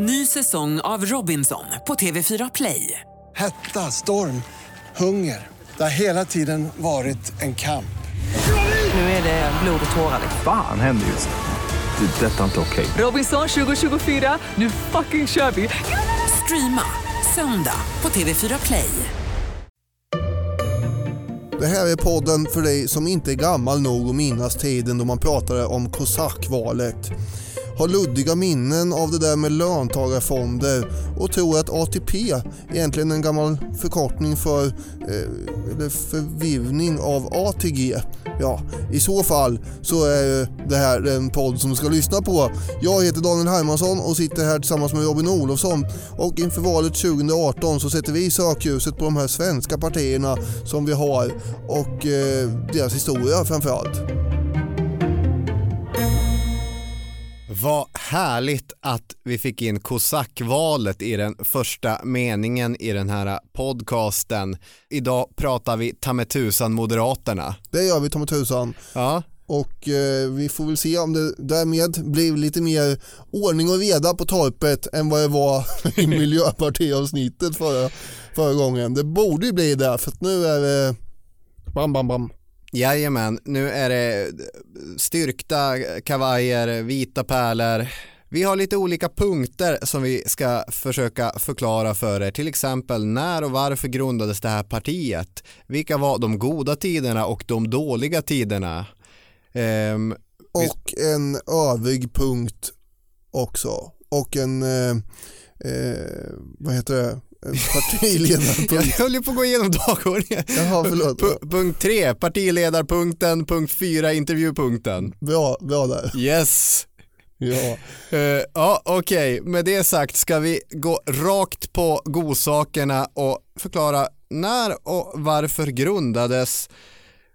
Ny säsong av Robinson på TV4 Play. Hetta, storm, hunger. Det har hela tiden varit en kamp. Nu är det blod och tårar. Fan händer just nu. Det. är Detta är inte okej. Robinson 2024, nu fucking kör vi! Streama söndag på TV4 Play. Det här är podden för dig som inte är gammal nog att minnas tiden då man pratade om kosackvalet. Har luddiga minnen av det där med löntagarfonder och tror att ATP egentligen är en gammal förkortning för eh, eller förvirvning av ATG. Ja, i så fall så är det här en podd som ska lyssna på. Jag heter Daniel Hermansson och sitter här tillsammans med Robin Olofsson och inför valet 2018 så sätter vi sökljuset på de här svenska partierna som vi har och eh, deras historia framförallt. Vad härligt att vi fick in kosackvalet i den första meningen i den här podcasten. Idag pratar vi ta med tusan Moderaterna. Det gör vi ta mig tusan. Ja, Och eh, vi får väl se om det därmed blir lite mer ordning och reda på torpet än vad det var i miljöpartiavsnittet förra, förra gången. Det borde ju bli det för att nu är det bam bam bam jajamän, nu är det styrkta kavajer, vita pärlor. Vi har lite olika punkter som vi ska försöka förklara för er. Till exempel när och varför grundades det här partiet? Vilka var de goda tiderna och de dåliga tiderna? Ehm, Och en övig punkt också. Och en, eh, eh, vad heter det, en jag höll ju på att gå igenom dagordningen. Jaha, förlåt. P- punkt 3, partiledarpunkten. Punkt 4, intervjupunkten. Bra, bra där. Yes. Ja. Eh, ja, okej. Med det sagt ska vi gå rakt på godsakerna och förklara när och varför grundades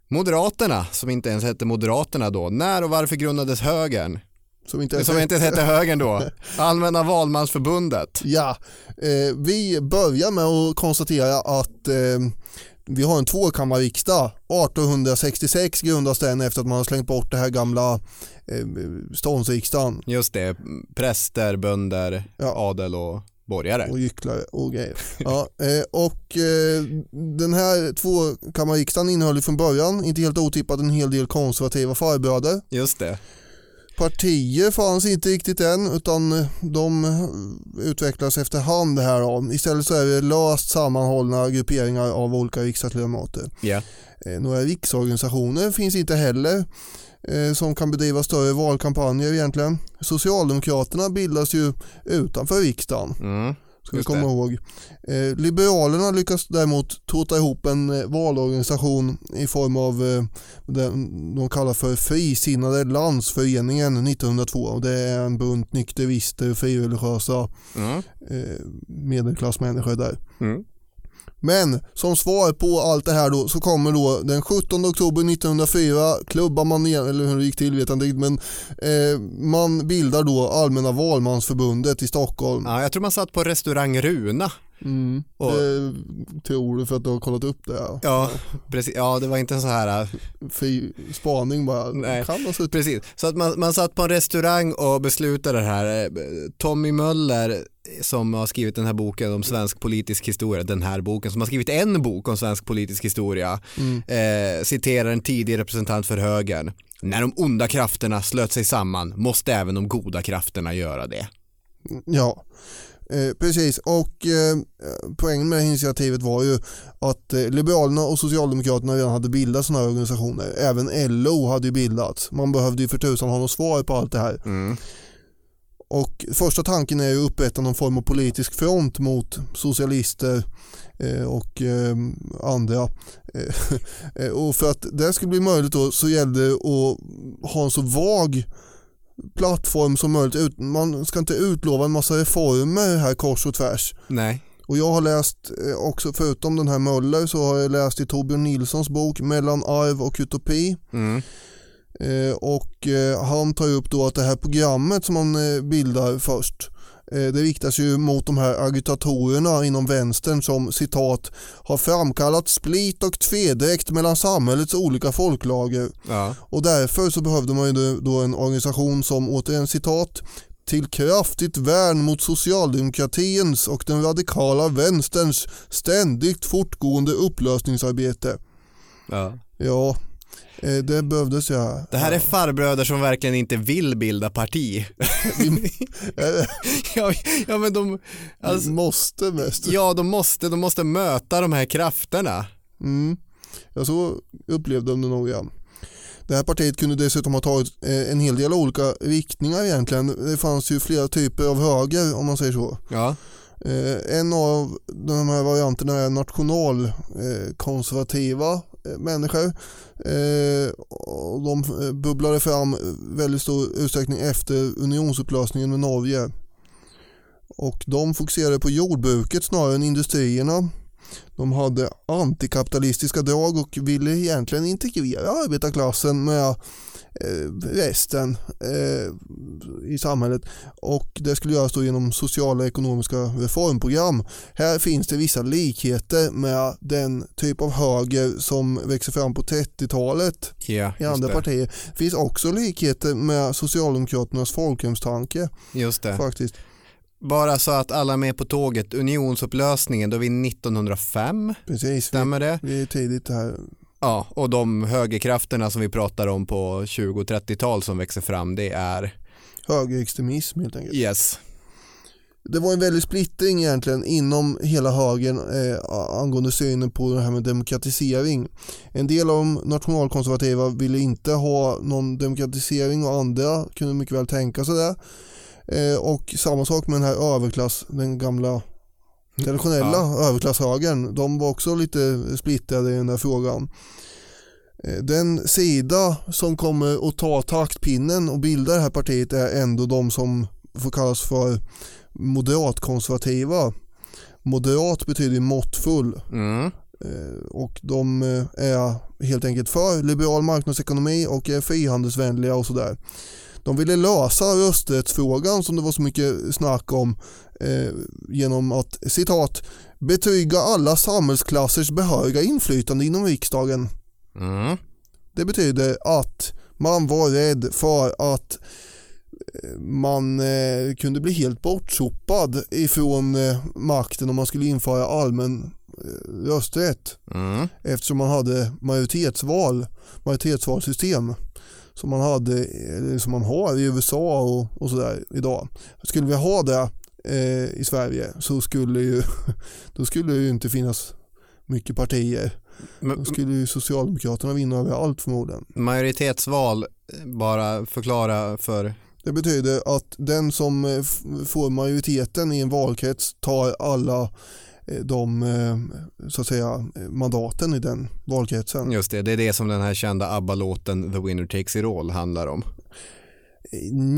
Moderaterna, som inte ens hette Moderaterna då. När och varför grundades högern? Som inte ens Som inte ens hette högern då. Allmänna valmansförbundet. Ja, eh, vi börjar med att konstatera att eh, vi har en tvåkammarriksdag. 1866 grundas den efter att man har slängt bort det här gamla eh, ståndsriksdagen Just det, präster, bönder, Ja. adel och borgare. och gycklare och grejer. Ja, eh, och eh, den här tvåkammarriksdagen innehöll från början, inte helt otippat, en hel del konservativa farbröder. Just det. Partier fanns inte riktigt än utan de utvecklas efterhand här. Då. Istället så är det löst sammanhållna grupperingar av olika riksdagsledamöter. Eh, Några riksorganisationer finns inte heller eh, som kan bedriva större valkampanjer egentligen. Socialdemokraterna bildas ju utanför riksdagen. Mm. Ska vi komma det. ihåg. Eh, Liberalerna lyckas däremot tota ihop en eh, valorganisation i form av eh, den de kallar för Frisinnade landsföreningen 1902 och det är en bunt nykterister, frireligiösa Mm. eh, medelklassmänniskor där. Mm. Men som svar på allt det här då så kommer då den 17 oktober 1904 klubbar man igen, eller hur det gick till vet jag inte riktigt, men eh, man bildar då Allmänna valmansförbundet i Stockholm. Ja, jag tror man satt på restaurang Runa. Mm, Och- det tror du för att du har kollat upp det. Ja. Ja, precis. Ja, det var inte så här. äh, Fri spaning bara. Nej. Kan ha suttit. Precis. Så att man, man satt på en restaurang och beslutade det här. Eh, Tommy Möller som har skrivit den här boken om svensk politisk historia, den här boken, som har skrivit en bok om svensk politisk historia, Mm. eh, citerar en tidig representant för högern. När de onda krafterna slöt sig samman måste även de goda krafterna göra det. Ja, eh, precis. Och eh, poängen med det här initiativet var ju att eh, Liberalerna och Socialdemokraterna redan hade bildat sådana här organisationer. Även LO hade ju bildats. Man behövde ju för tusan ha något svar på allt det här. Mm. Och första tanken är ju att upprätta någon form av politisk front mot socialister eh, och eh, andra. Och för att det skulle bli möjligt då så gällde det att ha en så vag plattform som möjligt. Man ska inte utlova en massa reformer här kors och tvärs. Nej. Och jag har läst eh, också, förutom den här Möller, så har jag läst i Torbjörn Nilssons bok Mellan arv och utopi. Mm. Eh, och eh, han tar upp då att det här programmet som man eh, bildar först det riktas ju mot de här agitatorerna inom vänstern som citat har framkallat split och tvedräkt mellan samhällets olika folklager Ja. och därför så behövde man ju då- en organisation som återigen citat till kraftigt värn mot socialdemokratins och den radikala vänsterns ständigt fortgående upplösningsarbete. Ja. Ja, eh, det behövdes ja. Det här är farbröder som verkligen inte vill bilda parti. Eh, ja, ja men de, alltså, måste mest. ja de måste, de måste möta de här krafterna. Mm. Ja, så upplevde de det nog ja. Det här partiet kunde dessutom ha tagit eh, en hel del olika riktningar egentligen. Det fanns ju flera typer av höger om man säger så. Ja. Eh, en av de här varianterna är nationalkonservativa eh, Eh, människor. Eh, och de eh, bubblade fram väldigt stor utsträckning efter unionsupplösningen med Norge. Och de fokuserade på jordbruket snarare än industrierna. De hade antikapitalistiska drag och ville egentligen integrera arbetarklassen med resten eh, i samhället och det skulle göras då genom sociala och ekonomiska reformprogram. Här finns det vissa likheter med den typ av höger som växer fram på 30-talet Ja, i andra det. partier. Det finns också likheter med Socialdemokraternas folkhemstanke Just det. faktiskt. Bara så att alla är med på tåget, unionsupplösningen, då är vi 1905, Precis, vi, stämmer det? vi är tidigt här. Ja, och de högerkrafterna som vi pratar om på 20 och 30-tal som växer fram, det är Högerextremism helt enkelt. yes. Det var en väldig splittring egentligen inom hela högern eh, angående synen på det här med demokratisering. En del av de nationalkonservativa ville inte ha någon demokratisering och andra kunde mycket väl tänka sig det. Eh, och samma sak med den här överklass, den gamla traditionella överklasshögern. De var också lite splittrade i den här frågan. Eh, Den sida som kommer att ta taktpinnen och bilda det här partiet är ändå de som får kallas för moderatkonservativa. Moderat betyder måttfull Mm. eh, och de eh, är helt enkelt för liberal marknadsekonomi och är frihandelsvänliga och sådär. De ville lösa rösträttsfrågan som det var så mycket snack om eh, genom att citat betyga alla samhällsklassers behöriga inflytande inom riksdagen. Mm. Det betyder att man var rädd för att eh, man eh, kunde bli helt bortsopad ifrån eh, makten om man skulle införa allmän eh, rösträtt Mm. eftersom man hade majoritetsval, majoritetsvalsystem som man, hade, eller som man har i USA och, och sådär idag. Skulle vi ha det eh, i Sverige så skulle ju, då skulle det ju inte finnas mycket partier. Då Men, skulle ju Socialdemokraterna vinna över allt förmodligen. majoritetsval, bara förklara för Det betyder att den som eh, får majoriteten i en valkrets tar alla eh, de eh, så att säga mandaten i den valkretsen. Just det, det är det som den här kända ABBA-låten The Winner Takes It All handlar om.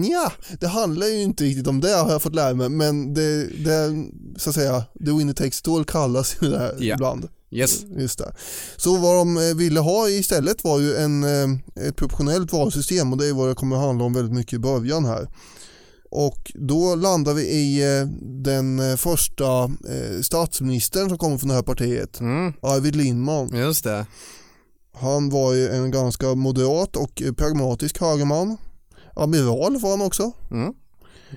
Ja, det handlar ju inte riktigt om det har jag fått lära mig men det, det så att säga, the winner takes it all kallas ju det här Ja. ibland. Yes. Just det. Så vad de eh, ville ha istället var ju en, eh, ett proportionellt valsystem och det är vad det kommer att handla om väldigt mycket i början här. Och då landar vi i eh, den eh, första eh, statsministern som kommer från det här partiet, Mm. Arvid Lindman. Just det. Han var ju en ganska moderat och pragmatisk högerman. Amiral var han också. Mm.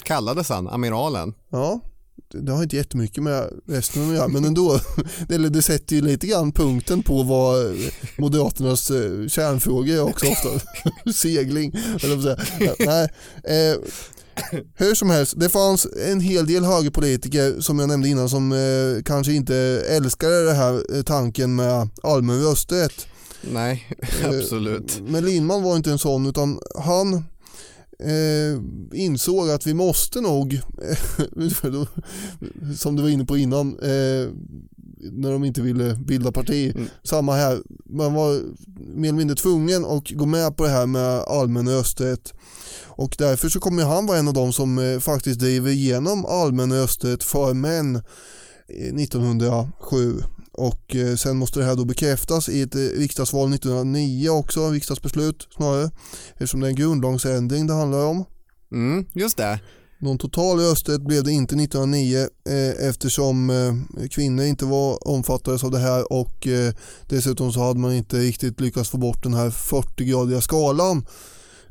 Kallades han Amiralen? Ja, det har inte jättemycket med resten att göra men ändå. Eller det sätter ju lite grann punkten på vad Moderaternas kärnfrågor är också ofta. Segling, eller säga. Nej, hur som helst, det fanns en hel del högerpolitiker som jag nämnde innan som eh, kanske inte älskade den här eh, tanken med allmän rösträtt. Nej, Eh, absolut. Men Lindman var inte en sån utan han eh, insåg att vi måste nog, som du var inne på innan, eh, när de inte ville bilda parti, Mm. samma här, man var mer eller mindre tvungen att gå med på det här med allmän rösträtt. Och därför så kommer han vara en av de som eh, faktiskt driver igenom allmän rösträtt för män eh, 1907 och eh, sen måste det här då bekräftas i ett eh, riksdagsval 1909 också, riksdagsbeslut snarare, eftersom det är en grundlagsändring det handlar om. Mm, just det. Någon total rösträtt blev det inte 1909 eh, eftersom eh, kvinnor inte var omfattades av det här och eh, dessutom så hade man inte riktigt lyckats få bort den här 40-gradiga skalan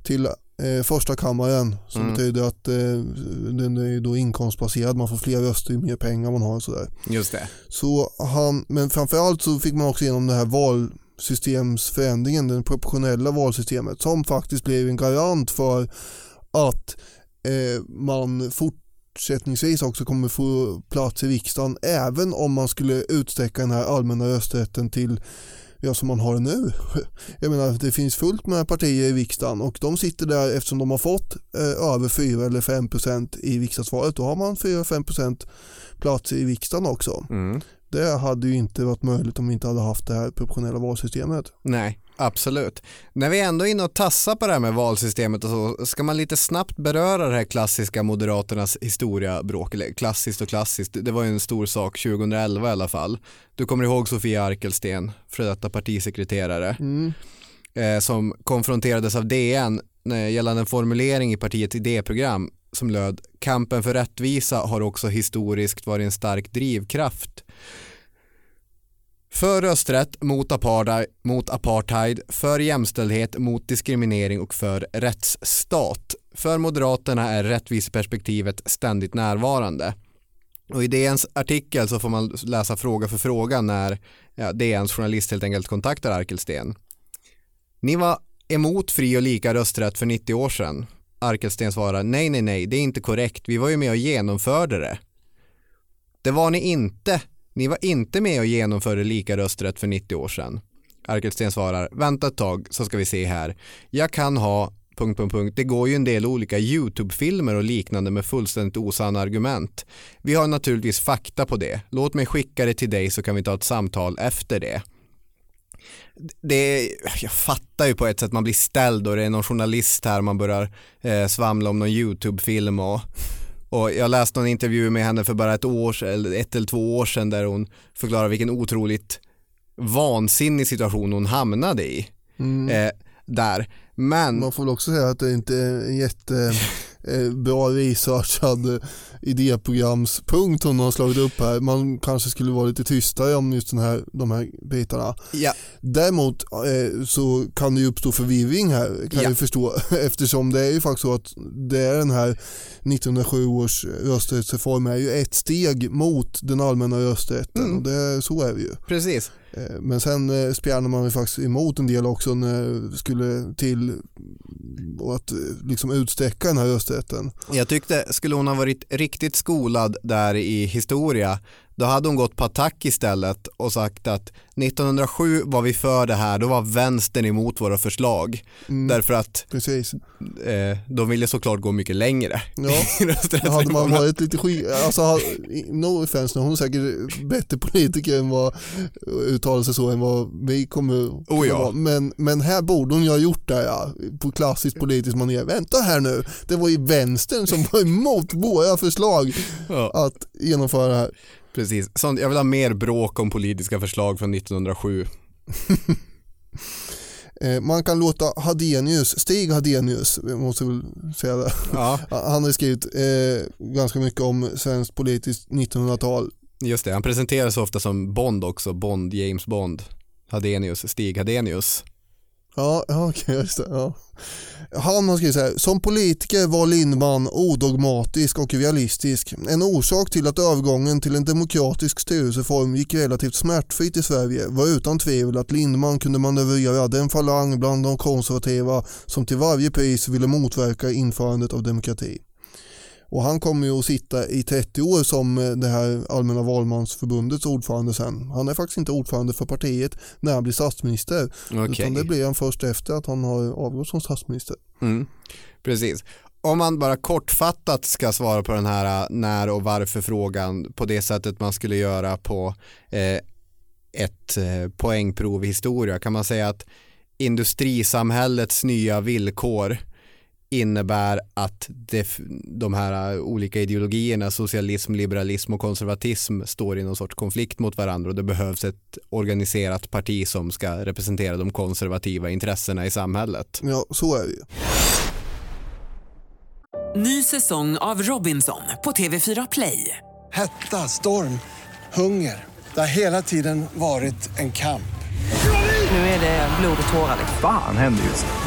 till eh, första kammaren som Mm. betyder att eh, den är då inkomstbaserad, man får fler röster ju mer pengar man har och sådär. Just det. Så han, men framförallt så fick man också igenom det här valsystemsförändringen, det proportionella valsystemet som faktiskt blev en garant för att eh, man fortsättningsvis också kommer få plats i riksdagen även om man skulle utsträcka den här allmänna rösträtten till ja, som man har nu. Jag menar det finns fullt med partier i riksdagen och de sitter där eftersom de har fått eh, över 4 eller 5 procent i riksdagsvalet. Då har man 4-5 procent plats i riksdagen också. Mm. Det hade ju inte varit möjligt om vi inte hade haft det här proportionella valsystemet. Nej, absolut. När vi ändå är inne och tassar på det här med valsystemet och så, ska man lite snabbt beröra det här klassiska Moderaternas historiabråk, eller klassiskt och klassiskt, det var ju en stor sak 2011 i alla fall. Du kommer ihåg Sofia Arkelsten, före detta partisekreterare, Mm. eh, som konfronterades av DN eh, gällande en formulering i partiets idéprogram som löd kampen för rättvisa har också historiskt varit en stark drivkraft. För rösträtt mot apartheid, mot apartheid, för jämställdhet mot diskriminering och för rättsstat. För Moderaterna är rättviseperspektivet ständigt närvarande. Och I DNs artikel så får man läsa fråga för fråga när ja, DNs journalist helt enkelt kontaktar Arkelsten. Ni var emot fri och lika rösträtt för 90 år sedan. Arkelsten svarar nej, nej, nej, det är inte korrekt. Vi var ju med och genomförde det. Det var ni inte. Ni var inte med och genomförde lika rösträtt för 90 år sedan. Arkelsten svarar, vänta ett tag så ska vi se här. Jag kan ha punkt, punkt, punkt. Det går ju en del olika YouTube-filmer och liknande med fullständigt osanna argument. Vi har naturligtvis fakta på det. Låt mig skicka det till dig så kan vi ta ett samtal efter det. Det, jag fattar ju på ett sätt man blir ställd och det är någon journalist här man börjar eh, svamla om någon YouTube-film och, och jag läste någon intervju med henne för bara ett år eller ett eller två år sedan där hon förklarar vilken otroligt vansinnig situation hon hamnade i. Eh, där. Men Man får väl också säga att det inte är en jättebra researchad eh, idéprogramspunkt hon har slagit upp här. Man kanske skulle vara lite tystare om just den här, de här bitarna. ja, Däremot eh, så kan det ju uppstå förvirring här kan Ja. jag förstå eftersom det är ju faktiskt så att det är den här 1907 års rösträttsreform är ju ett steg mot den allmänna rösträtten Mm. och det, så är det ju. precis. Eh, men sen eh, spjärnar man ju faktiskt emot en del också när det skulle till och att eh, liksom utsträcka den här rösträtten. Jag tyckte, skulle hon ha varit riktigt skolad där i historia, då hade hon gått på attack istället och sagt att 1907 var vi för det här, då var vänstern emot våra förslag. Mm, Därför att Precis. eh, de ville såklart gå mycket längre. Ja. Hade man varit lite skit, alltså no offense, hon är säkert bättre politiker än vad uttalar sig så än vad vi kommer Oh ja. men, men här borde hon ju ha gjort det ja, på klassiskt politiskt manér. Vänta här nu, det var ju vänstern som var emot våra förslag Ja, att genomföra det här. Precis. Sånt, jag vill ha mer bråk om politiska förslag från 1907. Eh, Man kan låta Hadenius, Stig Hadenius, måste väl säga det, Ja, han har skrivit eh, ganska mycket om svenskt politiskt 1900-tal. just det. Han presenteras ofta som Bond också, Bond, James Bond. Hadenius, Stig Hadenius. Ja, ja okej, just det. Ja. Han har skrivit så här, som politiker var Lindman odogmatisk och realistisk. En orsak till att övergången till en demokratisk styrelseform gick relativt smärtfritt i Sverige var utan tvivel att Lindman kunde manövrera den falang bland de konservativa som till varje pris ville motverka införandet av demokrati. Och han kommer ju att sitta i 30 år som eh, det här allmänna valmansförbundets ordförande sen. Han är faktiskt inte ordförande för partiet när han blir statsminister. Okej. Utan det blir han först efter att han har avgått som statsminister. Mm, precis. Om man bara kortfattat ska svara på den här äh, när och varför frågan på det sättet man skulle göra på eh, ett eh, poängprov i historia kan man säga att industrisamhällets nya villkor innebär att det, de här äh, olika ideologierna, socialism, liberalism och konservatism står i någon sorts konflikt mot varandra och det behövs ett organiserat parti som ska representera de konservativa intressena i samhället. Ja, så är det ju. Ny säsong av Robinson på TV4 Play. Hetta, storm, hunger. Det har hela tiden varit en kamp. Nu är det blod och tårar. Fan händer just nu.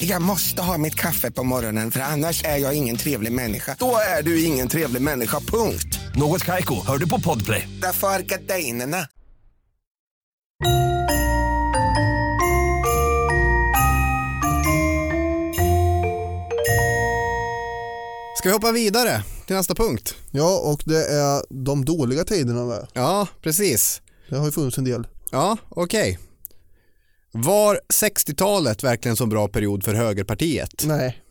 Jag måste ha mitt kaffe på morgonen för annars är jag ingen trevlig människa. Då är du ingen trevlig människa, punkt. Något Kaiko, hör du på Podplay. Därför är gardinerna. Ska vi hoppa vidare till nästa punkt? Ja, och det är de dåliga tiderna. Ja, precis. Det har ju funnits en del. Ja, okej. Var 60-talet verkligen en så bra period för högerpartiet? Nej.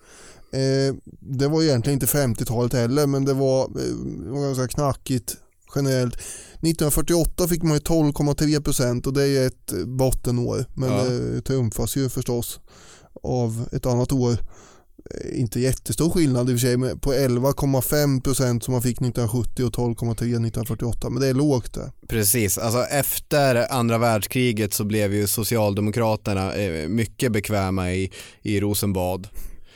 Eh, det var egentligen inte 50-talet heller men det var, eh, det var ganska knackigt generellt. 1948 fick man ju 12,3 procent och det är ett bottenår men Ja. det trumfas ju förstås av ett annat år. Eh, Inte jättestor skillnad i och för sig på 11,5 procent som man fick 1970 och 12,3 1948 men det är lågt det. Precis, alltså efter andra världskriget så blev ju Socialdemokraterna eh, mycket bekväma i, i Rosenbad.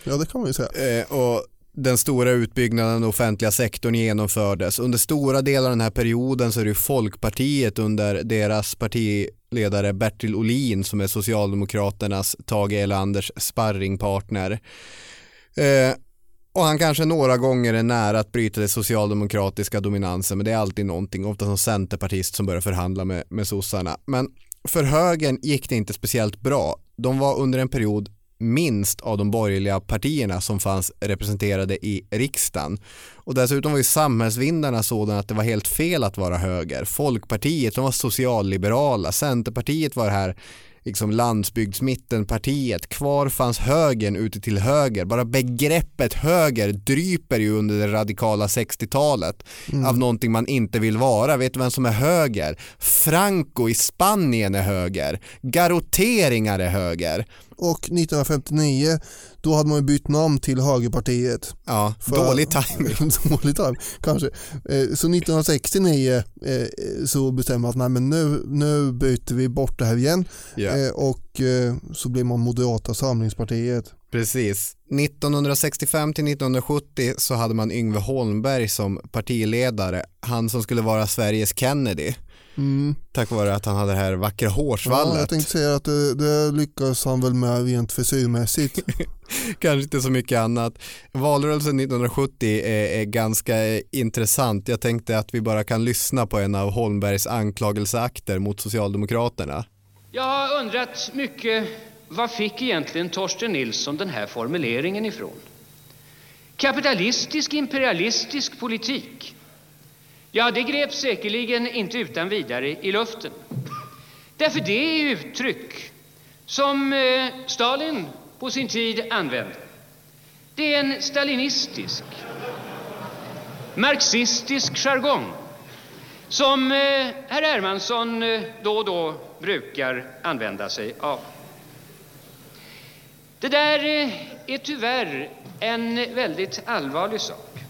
Ja det kan man ju säga. Eh, och den stora utbyggnaden av den offentliga sektorn genomfördes. Under stora delar av den här perioden så är det Folkpartiet under deras partiledare Bertil Olin som är Socialdemokraternas Tage Erlanders sparringpartner. Eh, och han kanske några gånger är nära att bryta det socialdemokratiska dominansen men det är alltid någonting, ofta som centerpartist som börjar förhandla med, med sossarna. Men för högern gick det inte speciellt bra. De var under en period minst av de borgerliga partierna som fanns representerade i riksdagen. Och dessutom var ju samhällsvindarna sådana att det var helt fel att vara höger. Folkpartiet, de var socialliberala, Centerpartiet var det här liksom landsbygdsmittenpartiet. Kvar fanns högern ute till höger. Bara begreppet höger dryper ju under det radikala 60-talet av någonting man inte vill vara. Vet du vem som är höger? Franco i Spanien är höger. Garoteringar är höger. Och 1959 då hade man ju bytt namn till Högerpartiet. Ja, För- dålig timing. dålig timing, kanske. Eh, Så 1969 eh, så bestämde man att nej, men nu, nu byter vi bort det här igen. Eh, och eh, så blev man Moderata samlingspartiet. Precis. 1965 till 1970 så hade man Yngve Holmberg som partiledare. Han som skulle vara Sveriges Kennedy. Tack vare att han hade det här vackra Ja, hårsvallet. jag tänkte säga att det, det lyckas han väl med rent frisyrmässigt. Kanske inte så mycket annat. Valrörelsen 1970 är, är ganska eh, intressant. Jag tänkte att vi bara kan lyssna på en av Holmbergs anklagelseakter mot Socialdemokraterna. Jag har undrat mycket, vad fick egentligen Torsten Nilsson den här formuleringen ifrån? Kapitalistisk imperialistisk politik. Ja, det greps säkerligen inte utan vidare i luften. Därför det är uttryck som eh, Stalin på sin tid använde. Det är en stalinistisk, marxistisk jargong som eh, herr Hermansson eh, då och då brukar använda sig av. Det där är tyvärr en väldigt allvarlig sak.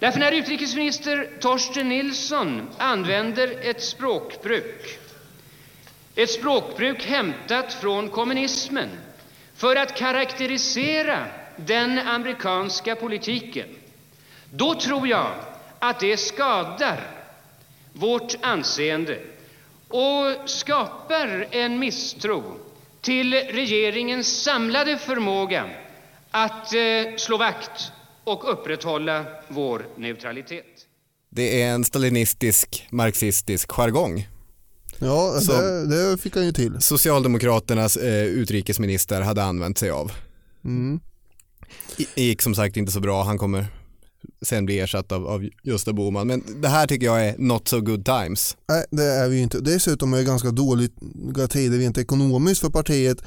Därför när utrikesminister Torsten Nilsson använder ett språkbruk, ett språkbruk hämtat från kommunismen, för att karakterisera den amerikanska politiken, då tror jag att det skadar vårt anseende och skapar en misstro till regeringens samlade förmåga att eh, slå vakt och upprätthålla vår neutralitet. Det är en stalinistisk marxistisk jargong. Ja, Så- det, det fick han ju till. Socialdemokraternas eh, utrikesminister hade använt sig av. Mm. Det gick som sagt inte så bra, han kommer sen bli ersatt av, av Gösta Bohman. Men det här tycker jag är not so good times. Nej, det är vi ju inte. Dessutom är det ganska dåliga tider rent ekonomiskt för partiet.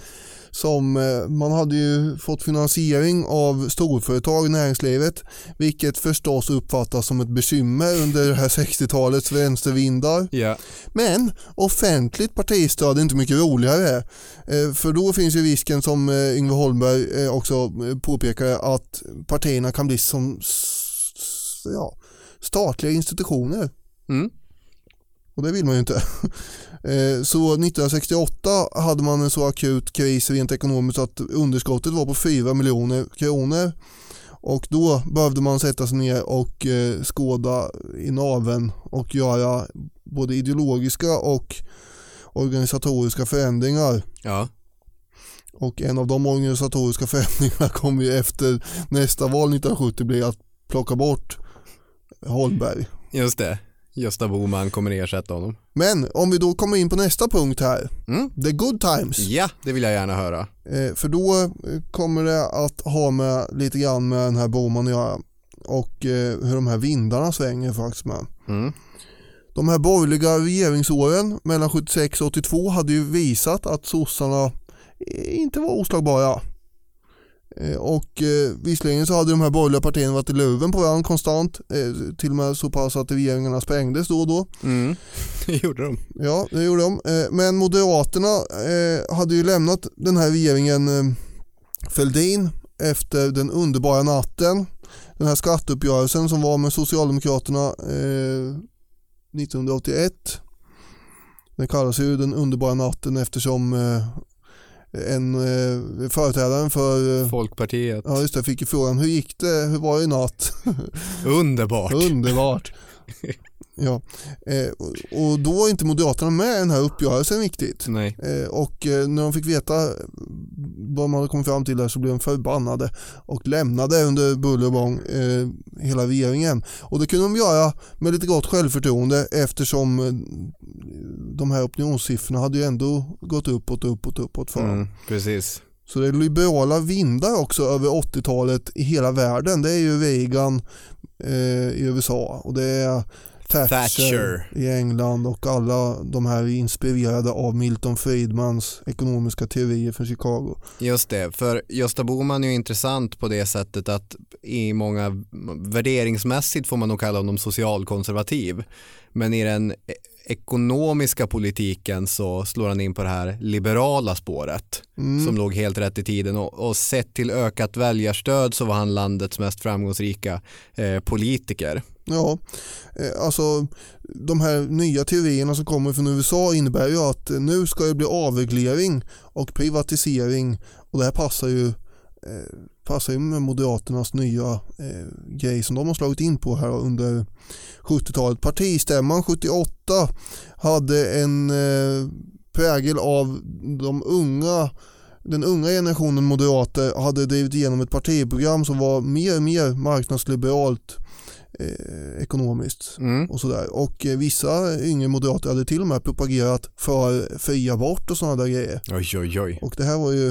Som eh, man hade ju fått finansiering av storföretag i näringslivet vilket förstås uppfattas som ett bekymmer under det här 60-talets vänstervindar. Ja. Men offentligt partistöd är inte mycket roligare eh, för då finns ju risken som eh, Yngve Holmberg också påpekar att partierna kan bli som ja, statliga institutioner. Mm. Och det vill man ju inte. Eh, så 1968 hade man en så akut kris rent ekonomiskt att underskottet var på 4 miljoner kronor. Och då behövde man sätta sig ner och eh, skåda i naven och göra både ideologiska och organisatoriska förändringar. Ja. Och en av de organisatoriska förändringarna kom ju efter nästa val 1970 bli att plocka bort Holmberg. Just det. Gösta Boman kommer ersätta honom. Men om vi då kommer in på nästa punkt här. Mm. The good times. Ja, det vill jag gärna höra. Eh, för då eh, kommer det att ha med lite grann med den här Boman att göra. Och eh, hur de här vindarna svänger faktiskt med. Mm. De här borgerliga regeringsåren mellan 76 och 82 hade ju visat att sossarna inte var oslagbara. Eh, och eh, visserligen så hade de här borgerliga partierna varit i luven på varandra konstant. Eh, till och med så pass att regeringarna sprängdes då och då. Mm. Det gjorde de. Ja, det gjorde de. Eh, men Moderaterna eh, hade ju lämnat den här regeringen eh, Fälldin efter den underbara natten. Den här skatteuppgörelsen som var med Socialdemokraterna 1981. Den kallas ju den underbara natten eftersom en eh, företrädaren för eh, Folkpartiet. Ja just det, fick ju frågan hur gick det, hur var det i natt? Underbart. Underbart. Ja, eh, och då var inte Moderaterna med i den här uppgörelsen riktigt. Nej. Eh, och eh, när de fick veta vad man hade kommit fram till där så blev de förbannade och lämnade under buller och bång eh, hela regeringen. Och det kunde de göra med lite gott självförtroende eftersom eh, de här opinionssiffrorna hade ju ändå gått uppåt, uppåt, uppåt för dem. Mm, precis. Så det är liberala vindar också över 80-talet i hela världen. Det är ju Reagan eh, i USA och det är Thatcher, Thatcher, i England och alla de här är inspirerade av Milton Friedmans ekonomiska teorier från Chicago. Just det, för Gösta Bohman är ju intressant på det sättet att i många värderingsmässigt får man nog kalla honom socialkonservativ. Men i den ekonomiska politiken så slår han in på det här liberala spåret mm. som låg helt rätt i tiden och, och sett till ökat väljarstöd så var han landets mest framgångsrika eh, politiker. Ja, eh, alltså de här nya teorierna som kommer från USA innebär ju att nu ska det bli avreglering och privatisering och det här passar ju eh, passar ju med Moderaternas nya eh, grej som de har slagit in på här under 70-talet. Partistämman 78 hade en eh, prägel av de unga den unga generationen moderater hade drivit igenom ett partiprogram som var mer och mer marknadsliberalt eh, ekonomiskt mm. och sådär. Och eh, vissa yngre moderater hade till och med propagerat för fri abort och sådana där grejer. Oj, oj, oj. Och det här var ju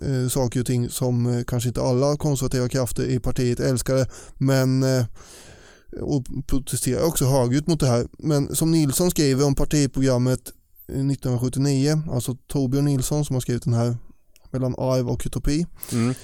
eh, saker och ting som eh, kanske inte alla konservativa krafter i partiet älskade men eh, och protesterar också högljutt mot det här. Men som Nilsson skriver om partiprogrammet 1979, alltså Torbjörn Nilsson som har skrivit den här mellan arv och utopi. Mm.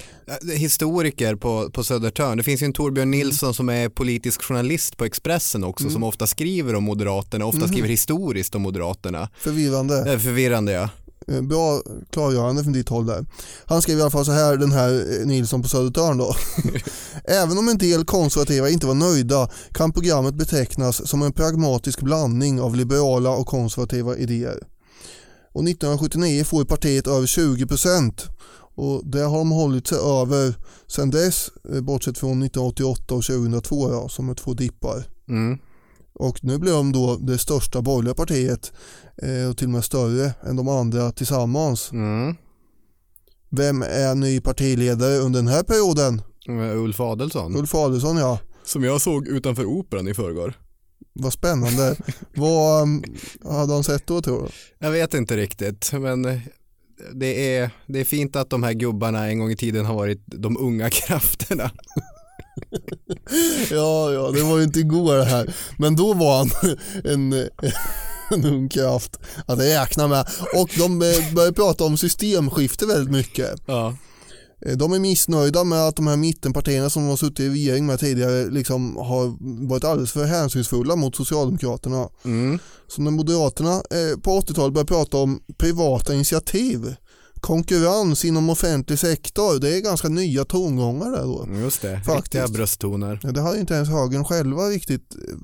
Historiker på, på Södertörn, det finns ju en Torbjörn Nilsson som är politisk journalist på Expressen också mm. som ofta skriver om Moderaterna, ofta mm. skriver historiskt om Moderaterna. Förvirrande. Eh, förvirrande ja. Eh, bra klargörande från ditt håll där. Han skrev i alla fall så här, den här eh, Nilsson på Södertörn då. Även om en del konservativa inte var nöjda kan programmet betecknas som en pragmatisk blandning av liberala och konservativa idéer. Och 1979 får partiet över 20% och det har de hållit sig över sedan dess, eh, bortsett från 1988 och 2002 ja, som är två dippar. Mm. Och nu blir de då det största borgerliga partiet eh, och till och med större än de andra tillsammans. Mm. Vem är ny partiledare under den här perioden? Ulf Adelsson. Ulf Adelsson ja. Som jag såg utanför operan i förrgår. Vad spännande. Vad um, hade han sett då tror du? Jag vet inte riktigt men det är, det är fint att de här gubbarna en gång i tiden har varit de unga krafterna. ja, ja, det var ju inte igår det här. Men då var han en, en ung kraft att räkna med. Och de eh, börjar prata om systemskifte väldigt mycket. Ja. Eh, De är missnöjda med att de här mittenpartierna som har suttit i regering med tidigare liksom har varit alldeles för hänsynsfulla mot Socialdemokraterna. Mm. Så när Moderaterna eh, på 80-talet började prata om privata initiativ, konkurrens inom offentlig sektor, det är ganska nya tongångar där då. Just det, Faktiskt. riktiga brösttoner. Ja, det har ju inte ens högern själva riktigt eh,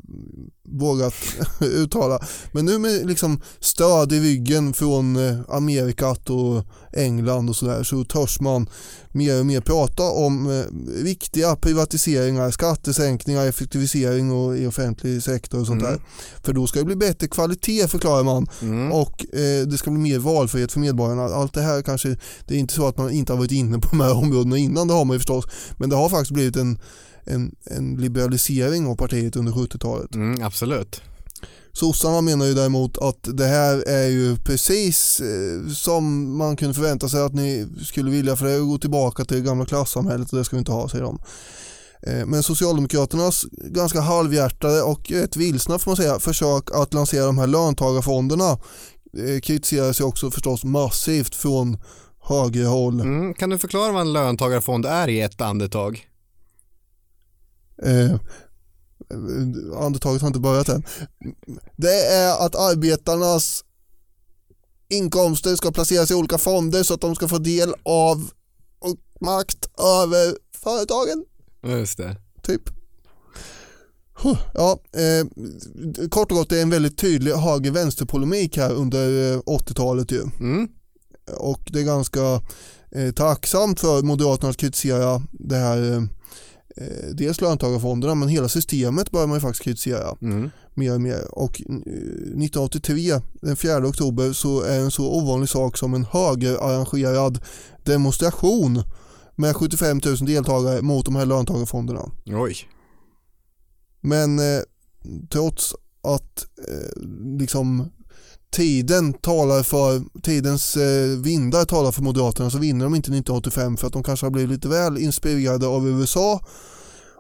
vågat uttala. Men nu med liksom stöd i ryggen från eh, Amerikat och England och sådär så törs man mer och mer prata om eh, viktiga privatiseringar, skattesänkningar, effektivisering och i offentlig sektor och sånt Mm. där. För då ska det bli bättre kvalitet förklarar man Mm. och eh, det ska bli mer valfrihet för medborgarna. Allt det här kanske, det är inte så att man inte har varit inne på de här områdena innan, det har man ju förstås. Men det har faktiskt blivit en, en, en liberalisering av partiet under 70-talet. Mm, absolut. Sossarna menar ju däremot att det här är ju precis eh, som man kunde förvänta sig att ni skulle vilja för det är att gå tillbaka till det gamla klassamhället och det ska vi inte ha, säger de. Eh, Men Socialdemokraternas ganska halvhjärtade och rätt vilsna får man säga försök att lansera de här löntagarfonderna eh, kritiseras ju också förstås massivt från högerhåll. Mm. Kan du förklara vad en löntagarfond är i ett andetag? Eh, andetaget har inte börjat än. Det är att arbetarnas inkomster ska placeras i olika fonder så att de ska få del av och makt över företagen. Just det. Typ. Ja, eh, kort och gott det är en väldigt tydlig höger-vänster-polemik här under eh, 80-talet ju. Mm. Och det är ganska eh, tacksamt för Moderaterna att kritisera det här eh, eh, dels löntagarfonderna men hela systemet börjar man ju faktiskt kritisera Mm. mer och mer. Och eh, 1983, den 4 oktober, så är en så ovanlig sak som en högerarrangerad demonstration med 75 000 deltagare mot de här löntagarfonderna. Oj. Men eh, trots att eh, liksom tiden talar för, tidens eh, vindar talar för Moderaterna så vinner de inte 1985 för att de kanske har blivit lite väl inspirerade av USA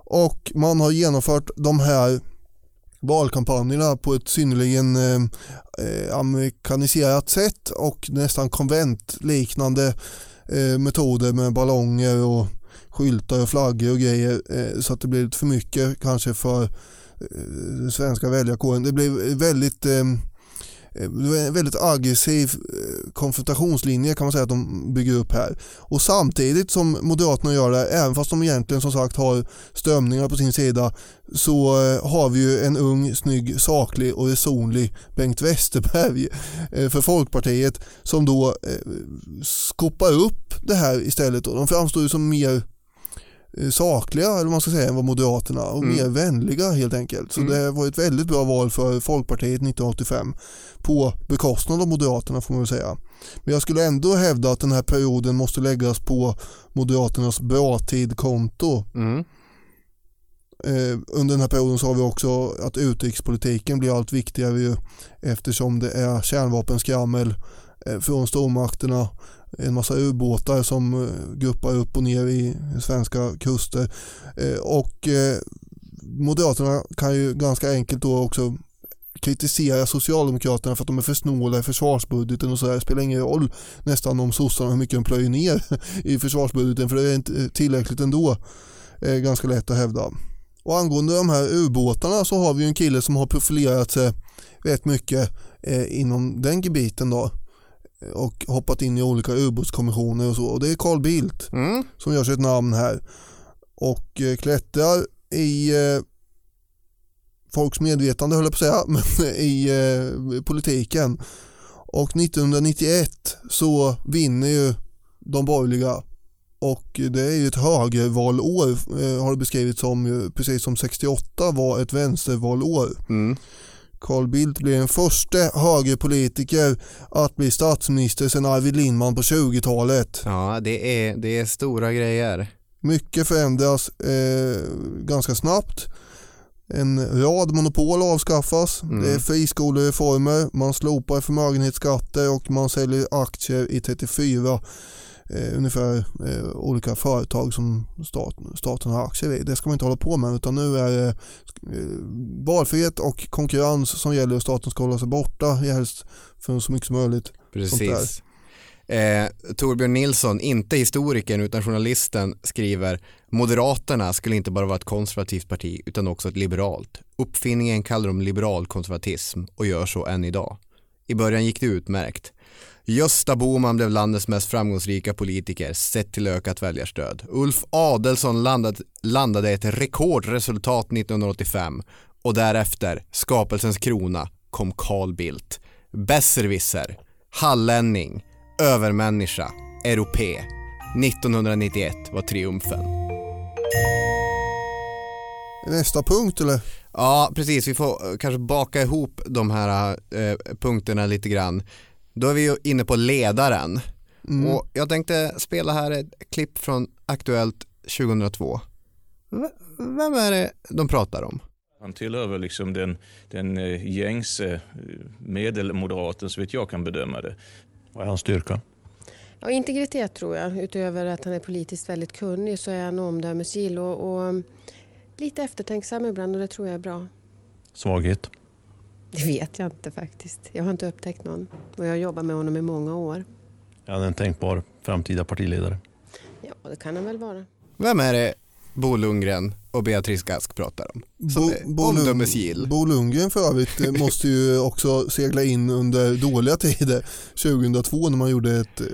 och man har genomfört de här valkampanjerna på ett synnerligen eh, eh, amerikaniserat sätt och nästan konventliknande eh, metoder med ballonger och skyltar och flaggor och grejer eh, så att det blir lite för mycket kanske för eh, den svenska väljarkåren. Det blev väldigt eh, Eh, det var en väldigt aggressiv eh, konfrontationslinje kan man säga att de bygger upp här. Och samtidigt som Moderaterna gör det, även fast de egentligen som sagt har strömningar på sin sida, så eh, har vi ju en ung, snygg, saklig och resonlig Bengt Westerberg för Folkpartiet som då skopar upp det här istället. och De framstår ju som mer sakliga eller vad man ska säga än vad Moderaterna och Mm. mer vänliga helt enkelt. Så Mm. det var ett väldigt bra val för Folkpartiet 1985 på bekostnad av Moderaterna får man väl säga. Men jag skulle ändå hävda att den här perioden måste läggas på Moderaternas bra tidkonto. Mm. Eh, under den här perioden så har vi också att utrikespolitiken blir allt viktigare ju, eftersom det är kärnvapenskrammel eh, från stormakterna en massa ubåtar som eh, guppar upp och ner i svenska kuster eh, och eh, Moderaterna kan ju ganska enkelt då också kritisera Socialdemokraterna för att de är för snåla i försvarsbudgeten och sådär. Det spelar ingen roll nästan om sossarna hur mycket de plöjer ner i försvarsbudgeten för det är inte tillräckligt ändå. Ganska lätt att hävda. Och angående de här ubåtarna så har vi en kille som har profilerat sig rätt mycket inom den gebiten då och hoppat in i olika ubåtskommissioner och så och det är Carl Bildt Mm. som gör sig ett namn här och eh, klättrar i eh, folks medvetande höll jag på att säga, men i eh, politiken. Och 1991 så vinner ju de borgerliga och det är ju ett högervalår eh, har det beskrivits som, precis som 68 var ett vänstervalår. Mm. Carl Bildt blir den första högerpolitiker att bli statsminister sedan Arvid Lindman på 20-talet. Ja, det är, det är stora grejer. Mycket förändras eh, ganska snabbt. En rad monopol avskaffas. Mm. Det är friskolereformer, man slopar förmögenhetsskatter och man säljer aktier i 34 eh, ungefär eh, olika företag som staten, staten har aktier i. Det ska man inte hålla på med utan nu är det eh, valfrihet och konkurrens som gäller och staten ska hålla sig borta helst för så mycket som möjligt. Precis. Eh, Torbjörn Nilsson, inte historikern utan journalisten, skriver Moderaterna skulle inte bara vara ett konservativt parti utan också ett liberalt. Uppfinningen kallar de liberalkonservatism och gör så än idag. I början gick det utmärkt. Gösta Boman blev landets mest framgångsrika politiker sett till ökat väljarstöd. Ulf Adelsson landade, landade ett rekordresultat 1985 och därefter, skapelsens krona, kom Carl Bildt. Besserwisser, hallänning, övermänniska, europé. 1991 var triumfen. Nästa punkt eller? Ja, precis. Vi får eh, kanske baka ihop de här eh, punkterna lite grann. Då är vi ju inne på ledaren. Mm. Och jag tänkte spela här ett klipp från Aktuellt 2002. V vem är det de pratar om? Han tillhör väl liksom den, den eh, gängse eh, medelmoderaten så vet jag kan bedöma det. Vad är hans styrka? Ja, integritet tror jag. Utöver att han är politiskt väldigt kunnig så är han omdömesgill och, och lite eftertänksam ibland och det tror jag är bra. Svaghet? Det vet jag inte faktiskt. Jag har inte upptäckt någon och jag har jobbat med honom i många år. Är han en tänkbar framtida partiledare? Ja, det kan han väl vara. Vem är det Bo Lundgren och Beatrice Ask pratar om? Som Bo Lundgren för övrigt eh, måste ju också segla in under dåliga tider 2002 när man gjorde ett eh,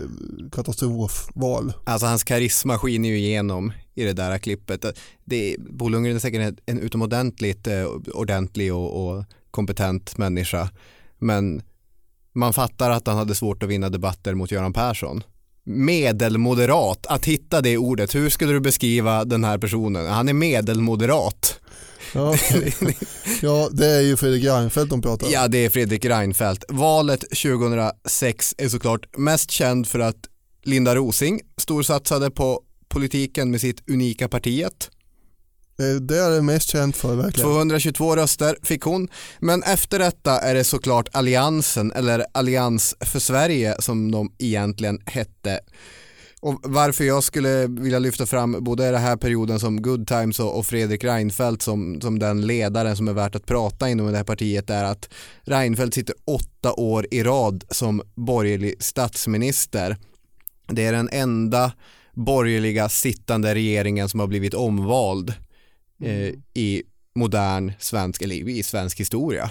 katastrofval. Alltså hans karisma skiner ju igenom i det där klippet. Det, Bo Lundgren är säkert en utomordentligt eh, ordentlig och, och kompetent människa men man fattar att han hade svårt att vinna debatter mot Göran Persson medelmoderat, att hitta det ordet. Hur skulle du beskriva den här personen? Han är medelmoderat. Ja, ja det är ju Fredrik Reinfeldt de pratar om. Ja, det är Fredrik Reinfeldt. Valet 2006 är såklart mest känd för att Linda Rosing storsatsade på politiken med sitt unika partiet. Eh, det är det mest känt för verkligen. 222 röster fick hon. Men efter detta är det såklart Alliansen eller Allians för Sverige som de egentligen hette. Och varför jag skulle vilja lyfta fram både den här perioden som Good Times och Fredrik Reinfeldt som, som den ledaren som är värt att prata inom det här partiet är att Reinfeldt sitter åtta år i rad som borgerlig statsminister. Det är den enda borgerliga sittande regeringen som har blivit omvald eh, i modern svensk, eller i svensk historia.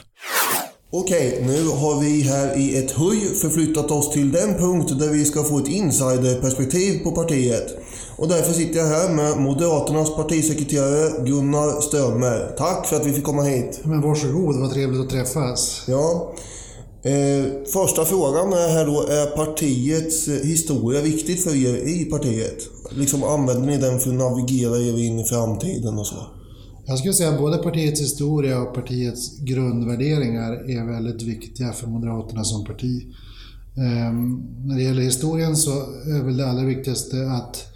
Okej, nu har vi här i ett höj förflyttat oss till den punkt där vi ska få ett insiderperspektiv på partiet. Och därför sitter jag här med Moderaternas partisekreterare Gunnar Strömmer. Tack för att vi fick komma hit. Men varsågod, vad trevligt att träffas. Ja. Eh, första frågan är här då, är partiets historia viktigt för er i partiet? Liksom använder ni den för att navigera er in i framtiden och så? Jag skulle säga att både partiets historia och partiets grundvärderingar är väldigt viktiga för Moderaterna som parti. Um, när det gäller historien så är väl det allra viktigaste att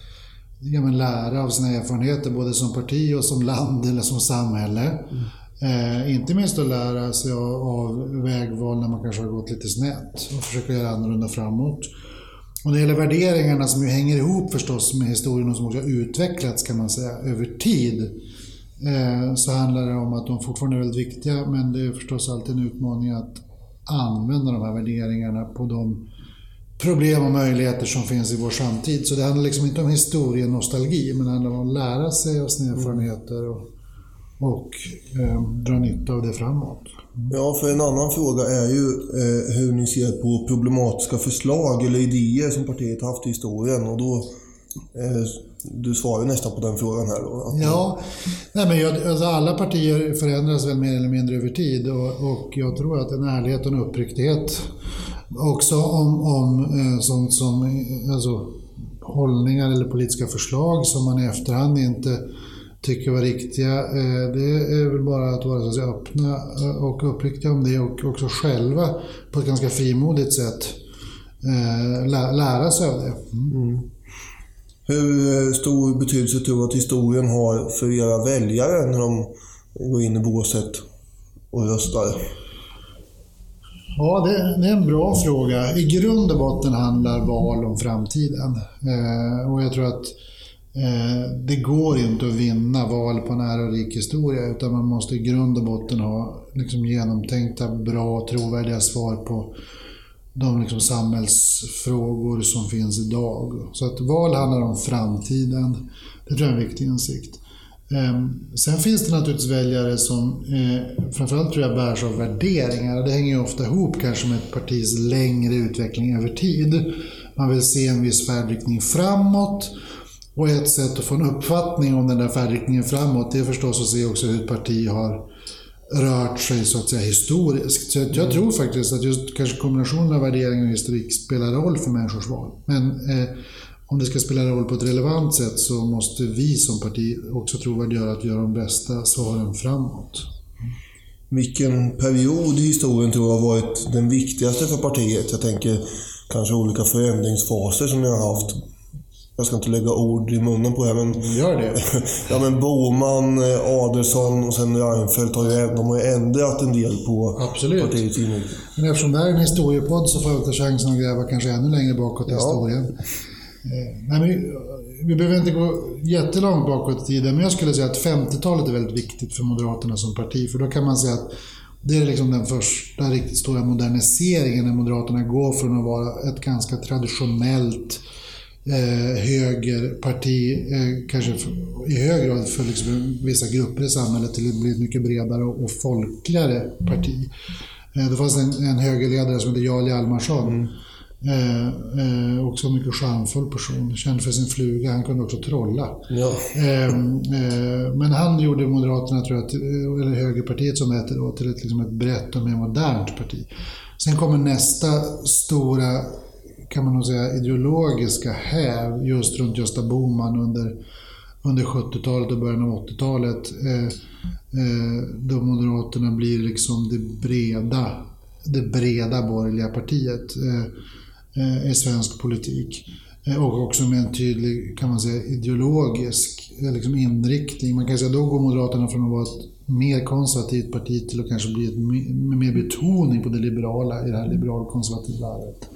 ja, men lära av sina erfarenheter både som parti och som land eller som samhälle. Mm. Eh, inte minst att lära sig av, vägval när man kanske har gått lite snett och försöka göra annorlunda framåt. Och när det gäller värderingarna som ju hänger ihop förstås med historien och som också har utvecklats kan man säga över tid så handlar det om att de fortfarande är väldigt viktiga men det är förstås alltid en utmaning att använda de här värderingarna på de problem och möjligheter som finns i vår samtid. Så det handlar liksom inte om historienostalgi men det handlar om att lära sig av sina erfarenheter och, och eh, dra nytta av det framåt. Ja, för en annan fråga är ju eh, hur ni ser på problematiska förslag eller idéer som partiet haft i historien och då eh, du svarar ju nästan på den frågan här. Då, ja, nej men jag, alltså alla partier förändras väl mer eller mindre över tid och, och jag tror att en ärlighet och en uppriktighet också om, om eh, sånt som alltså, hållningar eller politiska förslag som man i efterhand inte tycker var riktiga. Eh, det är väl bara att vara så att säga, öppna eh, och uppriktiga om det och också själva på ett ganska frimodigt sätt lära sig av det. Mm. Hur eh, stor betydelse tror du att historien har för era väljare när de går in i båset och röstar? Ja, det, det, är en bra fråga. I grund och botten handlar val om framtiden. Eh, och jag tror att eh, det går inte att vinna val på en ärorik historia utan man måste i grund och botten ha liksom, genomtänkta, bra och trovärdiga svar på de liksom, samhällsfrågor som finns idag. Så att val handlar om framtiden. Det tror jag är en viktig insikt. Ehm, sen finns det naturligtvis väljare som eh, framförallt tror jag bärs av värderingar. Det hänger ju ofta ihop kanske med ett partis längre utveckling över tid. Man vill se en viss färdriktning framåt. Och ett sätt att få en uppfattning om den där färdriktningen framåt det är förstås att se också hur ett parti har rört sig så att säga historiskt. Så jag tror faktiskt att just kanske kombinationen av värderingar och historik spelar roll för människors val. Men eh, om det ska spela roll på ett relevant sätt så måste vi som parti också trovärdiggöra att göra de bästa svaren framåt. Vilken period i historien tror jag har varit den viktigaste för partiet? Jag tänker kanske olika förändringsfaser som ni har haft. Jag ska inte lägga ord i munnen på er, men... Gör det. ja, men Boman, Adelsson och sen Reinfeldt har ju, de har ju ändrat en del på Absolut. partiets inriktning. Men eftersom det här är en historiepodd så får jag ta chansen att gräva kanske ännu längre bakåt i ja. historien. Eh, nej, men, vi behöver inte gå jättelångt bakåt i tiden, men jag skulle säga att 50-talet är väldigt viktigt för Moderaterna som parti. För då kan man säga att det är liksom den första riktigt stora moderniseringen när Moderaterna går från att vara ett ganska traditionellt eh, högerparti, eh, kanske i hög grad för liksom vissa grupper i samhället, till att bli ett mycket bredare och folkligare parti. Eh, det fanns en, en högerledare som hette Jarl Hjalmarsson mm Eh, eh, också en mycket charmfull person, känd för sin fluga. Han kunde också trolla. Ja. Eh, eh, men han gjorde Moderaterna, tror jag, eller Högerpartiet som det heter då, till ett, liksom ett brett och mer modernt parti. Sen kommer nästa stora, kan man nog säga, ideologiska häv just runt Gösta Bohman under, under 70-talet och början av 80-talet. Eh, eh, då Moderaterna blir liksom det breda det breda borgerliga partiet. Eh, Eh, i svensk politik. Eh, och också med en tydlig, kan man säga, ideologisk eh, liksom inriktning. Man kan säga att då går Moderaterna från att vara ett mer konservativt parti till att kanske bli ett med mer betoning på det liberala i det här liberalkonservativa arvet.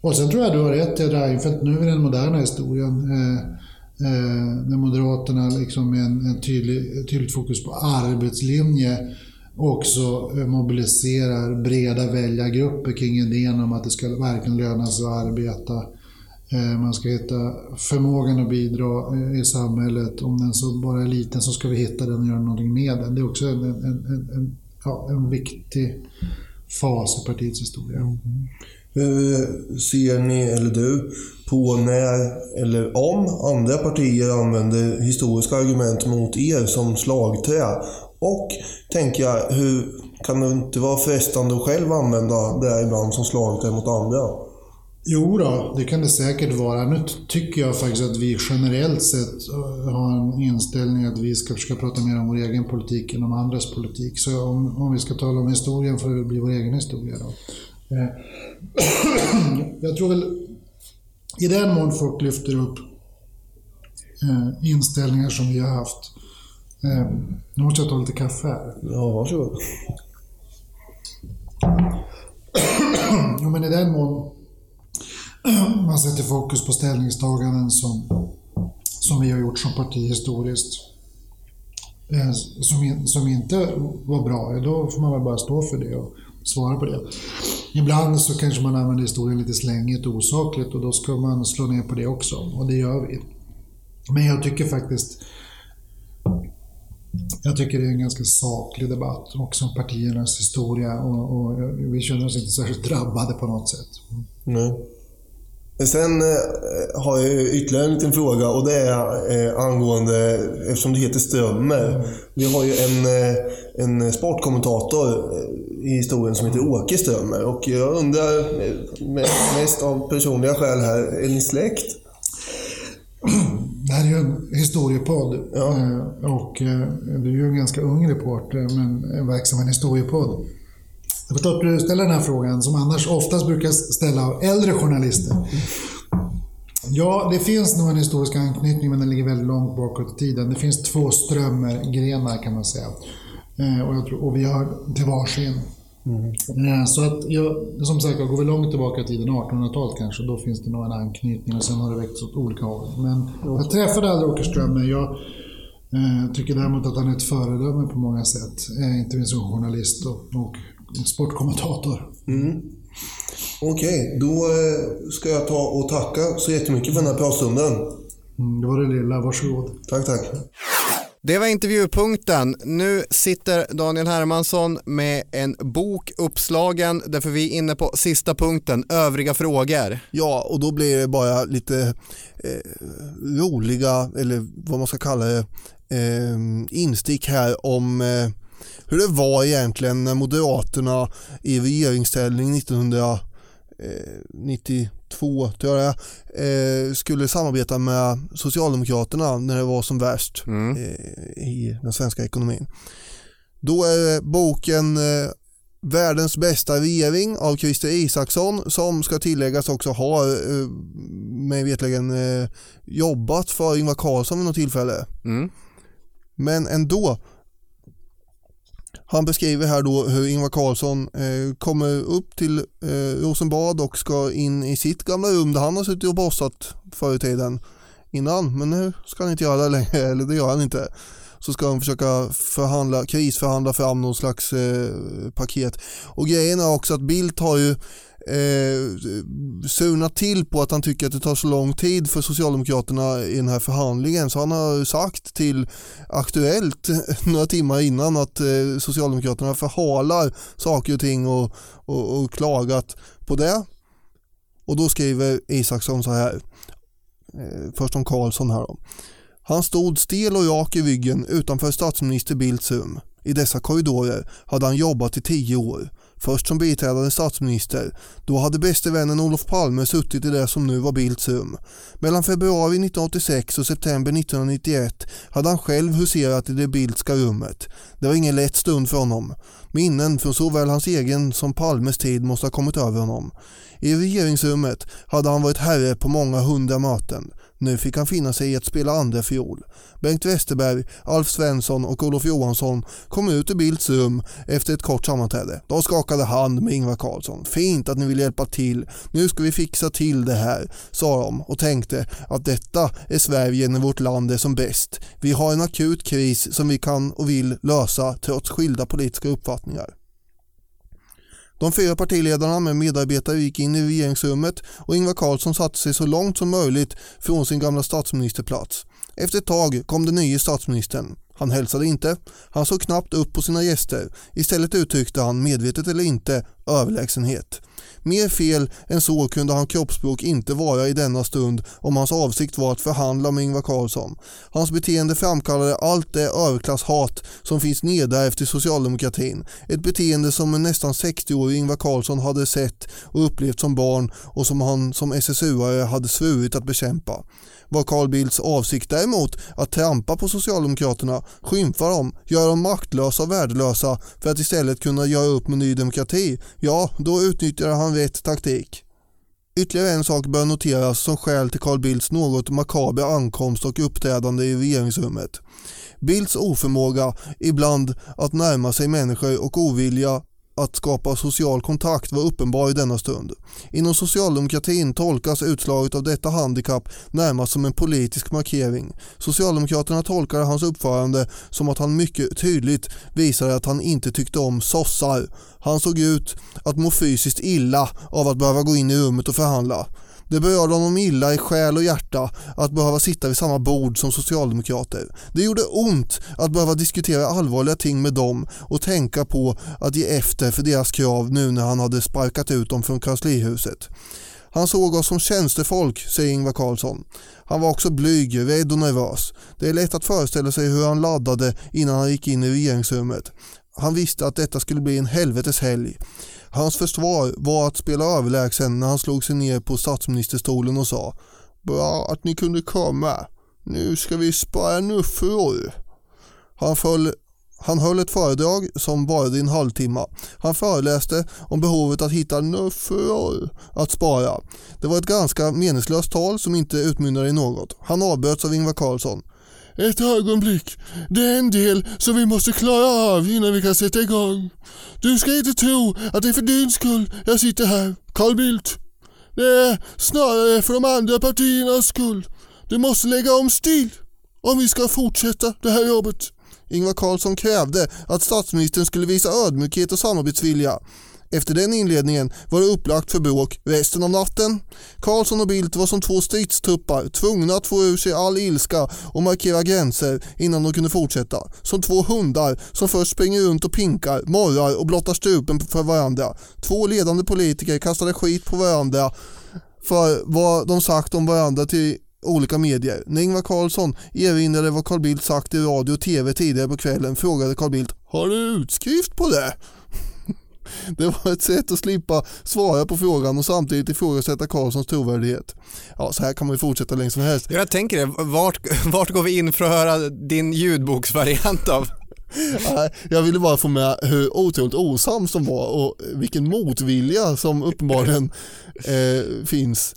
Och sen tror jag du har rätt i Reinfeldt, nu är den moderna historien. Eh, eh, när Moderaterna liksom med en, en tydlig, tydligt fokus på arbetslinje också eh, mobiliserar breda väljargrupper kring idén om att det ska verkligen löna sig att arbeta. Eh, man ska hitta förmågan att bidra eh, i samhället. Om den så bara är liten så ska vi hitta den och göra någonting med den. Det är också en, en, en, en ja, en viktig fas i partiets historia. Mm. Hur ser ni, eller du, på när eller om andra partier använder historiska argument mot er som slagträ? Och tänker jag, hur kan det inte vara frestande att själv använda det ibland som slagträ mot andra? Jo då, det kan det säkert vara. Nu tycker jag faktiskt att vi generellt sett eh, har en inställning att vi ska försöka prata mer om vår egen politik än om andras politik. Så om, om vi ska tala om historien får det bli vår egen historia då. Eh, jag tror väl i den mån folk lyfter upp eh, inställningar som vi har haft Eh, nu måste jag ta lite kaffe här. Ja, varsågod. ja, men i den mån man sätter fokus på ställningstaganden som, som vi har gjort som parti historiskt, som, som inte var bra, då får man väl bara stå för det och svara på det. Ibland så kanske man använder historien lite slängigt och osakligt och då ska man slå ner på det också, och det gör vi. Men jag tycker faktiskt jag tycker det är en ganska saklig debatt också om partiernas historia och, och vi känner oss inte särskilt drabbade på något sätt. Nej. Sen eh, har jag ytterligare en liten fråga och det är eh, angående, eftersom det heter Strömmer. Mm. Vi har ju en, eh, en sportkommentator i historien som heter Åke Strömmer och jag undrar mest av personliga skäl här, är ni släkt? Det här är ju en historiepodd ja. Och du är ju en ganska ung reporter men verksam i en historiepodd. Jag förstår att du ställer den här frågan som annars oftast brukar ställa av äldre journalister. Ja, det finns nog en historisk anknytning men den ligger väldigt långt bakåt i tiden. Det finns två strömmergrenar kan man säga. Eh, och, tror, och vi har till varsin Eh, Så att jag, som sagt, går vi långt tillbaka i tiden, 1800-talet kanske, då finns det nog en anknytning och sen har det växt åt olika håll. Men jag träffade aldrig Åke Strömmer. Jag eh, tycker däremot att han är ett föredöme på många sätt. Eh, inte minst som journalist och, och sportkommentator. Mm. Okej, då eh, ska jag ta och tacka så jättemycket för den här pratstunden. Mm, det var det lilla, varsågod. Tack, tack. Det var intervjupunkten. Nu sitter Daniel Hermansson med en bok uppslagen därför vi är inne på sista punkten, övriga frågor. Ja, och då blir det bara lite eh, roliga, eller vad man ska kalla det, eh, instick här om eh, hur det var egentligen när Moderaterna i regeringsställning 1992 tror jag eh, skulle samarbeta med Socialdemokraterna när det var som värst Mm. eh, i den svenska ekonomin. Då är boken eh, Världens bästa regering av Christer Isaksson som ska tilläggas också har eh, mig vetligen eh, jobbat för Ingvar Carlsson vid något tillfälle. Mm. Men ändå. Han beskriver här då hur Ingvar Carlsson eh, kommer upp till eh, Rosenbad och ska in i sitt gamla rum där han har suttit och bossat förr i tiden innan. Men nu ska han inte göra det längre, eller det gör han inte. Så ska han försöka förhandla, krisförhandla fram någon slags eh, paket. Och grejen är också att Bildt har ju eh, surnat till på att han tycker att det tar så lång tid för Socialdemokraterna i den här förhandlingen. Så han har sagt till Aktuellt några timmar innan att eh, Socialdemokraterna förhalar saker och ting och, och, och klagat på det. Och då skriver Isaksson så här, eh, först om Karlsson här då. Han stod stel och rak i ryggen utanför statsminister Bildts rum. I dessa korridorer hade han jobbat i tio år. Först som biträdande statsminister. Då hade bäste vännen Olof Palme suttit i det som nu var Bildts rum. Mellan februari 1986 och september 1991 hade han själv huserat i det Bildtska rummet. Det var ingen lätt stund för honom. Minnen från såväl hans egen som Palmes tid måste ha kommit över honom. I regeringsrummet hade han varit herre på många hundra möten. Nu fick han finna sig i att spela andra fiol. Bengt Westerberg, Alf Svensson och Olof Johansson kom ut ur Bildts rum efter ett kort sammanträde. De skakade hand med Ingvar Carlsson. Fint att ni vill hjälpa till. Nu ska vi fixa till det här, sa de och tänkte att detta är Sverige när vårt land är som bäst. Vi har en akut kris som vi kan och vill lösa trots skilda politiska uppfattningar. De fyra partiledarna med medarbetare gick in i regeringsrummet och Ingvar Carlsson satte sig så långt som möjligt från sin gamla statsministerplats. Efter ett tag kom den nya statsministern. Han hälsade inte, han såg knappt upp på sina gäster. Istället uttryckte han, medvetet eller inte, överlägsenhet. Mer fel än så kunde hans kroppsspråk inte vara i denna stund om hans avsikt var att förhandla med Ingvar Carlsson. Hans beteende framkallade allt det överklasshat som finns nedärvt i socialdemokratin. Ett beteende som en nästan 60-årig Ingvar Carlsson hade sett och upplevt som barn och som han som SSU-are hade svurit att bekämpa. Var Carl Bildts avsikt däremot att trampa på Socialdemokraterna, skymfa dem, göra dem maktlösa och värdelösa för att istället kunna göra upp med Ny Demokrati, ja, då utnyttjade han rätt taktik. Ytterligare en sak bör noteras som skäl till Carl Bildts något makabra ankomst och uppträdande i regeringsrummet. Bildts oförmåga ibland att närma sig människor och ovilja att skapa social kontakt var uppenbar i denna stund. Inom socialdemokratin tolkas utslaget av detta handikapp närmast som en politisk markering. Socialdemokraterna tolkade hans uppförande som att han mycket tydligt visade att han inte tyckte om sossar. Han såg ut att må fysiskt illa av att behöva gå in i rummet och förhandla. Det berörde honom illa i själ och hjärta att behöva sitta vid samma bord som socialdemokrater. Det gjorde ont att behöva diskutera allvarliga ting med dem och tänka på att ge efter för deras krav nu när han hade sparkat ut dem från kanslihuset. Han såg oss som tjänstefolk, säger Ingvar Carlsson. Han var också blyg, rädd och nervös. Det är lätt att föreställa sig hur han laddade innan han gick in i regeringsrummet. Han visste att detta skulle bli en helvetes helg. Hans försvar var att spela överlägsen när han slog sig ner på statsministerstolen och sa Bra att ni kunde komma. Nu ska vi spara nuffror. Han, föll, han höll ett föredrag som varade i en halvtimme. Han föreläste om behovet att hitta nuffror att spara. Det var ett ganska meningslöst tal som inte utmynnade i något. Han avbröts av Ingvar Carlsson ett ögonblick. Det är en del som vi måste klara av innan vi kan sätta igång. Du ska inte tro att det är för din skull jag sitter här, Carl Bildt. Det är snarare för de andra partiernas skull. Du måste lägga om stil om vi ska fortsätta det här jobbet. Ingvar Carlsson krävde att statsministern skulle visa ödmjukhet och samarbetsvilja. Efter den inledningen var det upplagt för bråk resten av natten. Karlsson och Bildt var som två stridstuppar, tvungna att få ur sig all ilska och markera gränser innan de kunde fortsätta. Som två hundar som först springer runt och pinkar, morrar och blottar strupen för varandra. Två ledande politiker kastade skit på varandra för vad de sagt om varandra till olika medier. När Ingvar Carlsson erinrade vad Carl Bildt sagt i radio och tv tidigare på kvällen frågade Carl Bildt “Har du utskrift på det?” Det var ett sätt att slippa svara på frågan och samtidigt ifrågasätta Karlssons trovärdighet. Ja, så här kan man ju fortsätta länge som helst. Jag tänker det, vart, vart går vi in för att höra din ljudboksvariant av? Jag ville bara få med hur otroligt osams de var och vilken motvilja som uppenbarligen eh, finns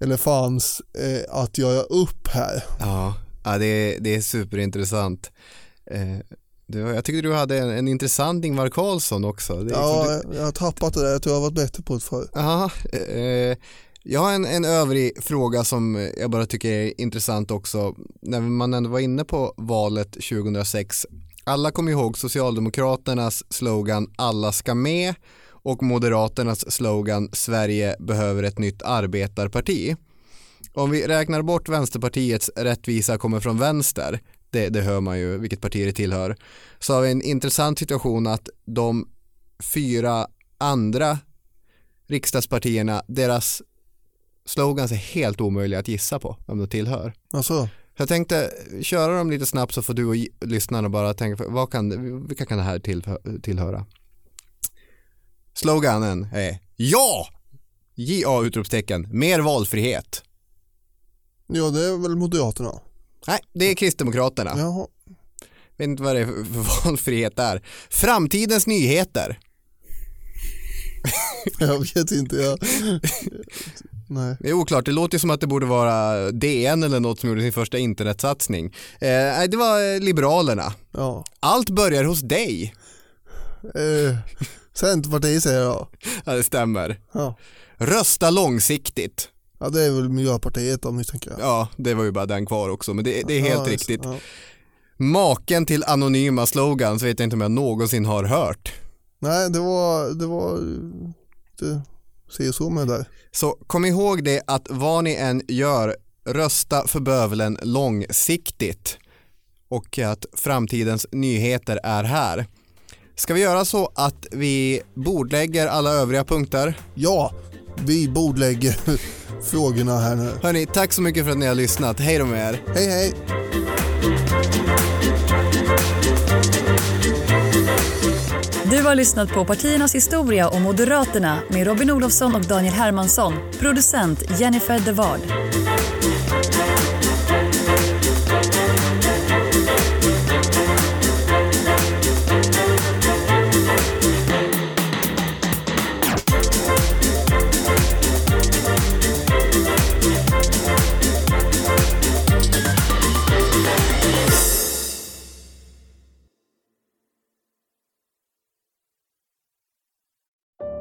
eller fanns eh, att göra upp här. Ja, ja det, är, det är superintressant. Eh, du, jag tyckte du hade en, en intressant Ingvar Carlsson också. Det, ja, du... jag har tappat det där. Jag tror jag har varit bättre på det förr. Aha, eh, jag har en, en övrig fråga som jag bara tycker är intressant också. När man ändå var inne på valet 2006. Alla kommer ihåg Socialdemokraternas slogan Alla ska med och Moderaternas slogan Sverige behöver ett nytt arbetarparti. Om vi räknar bort Vänsterpartiets rättvisa kommer från vänster, det, det hör man ju vilket parti det tillhör, så har vi en intressant situation att de fyra andra riksdagspartierna, deras slogans är helt omöjliga att gissa på vem de tillhör. Alltså. Jag tänkte köra dem lite snabbt så får du och lyssnarna bara tänka, vad kan, vilka kan det här tillhöra? Sloganen är Ja! JA utropstecken, mer valfrihet. Ja, det är väl Moderaterna? Nej, det är Kristdemokraterna. Jaha. Vet inte vad det är för valfrihet där. Framtidens nyheter. jag vet inte. Jag... Nej. Det är oklart, det låter som att det borde vara DN eller något som gjorde sin första internetsatsning. Eh, det var Liberalerna. Ja. Allt börjar hos dig. Eh, Centerpartiet säger jag. Ja, det stämmer. Ja. Rösta långsiktigt. Ja, det är väl Miljöpartiet då misstänker jag. Ja, det var ju bara den kvar också, men det, det är helt ja, riktigt. Ja. Maken till anonyma slogans vet jag inte om jag någonsin har hört. Nej, det var, det var, det ser så med där. Så kom ihåg det att vad ni än gör, rösta för bövelen långsiktigt och att framtidens nyheter är här. Ska vi göra så att vi bordlägger alla övriga punkter? Ja, vi bordlägger frågorna här nu. Hörni, tack så mycket för att ni har lyssnat. Hej då med er. Hej hej. Du har lyssnat på Partiernas historia och Moderaterna med Robin Olofsson och Daniel Hermansson. Producent Jennifer Devard.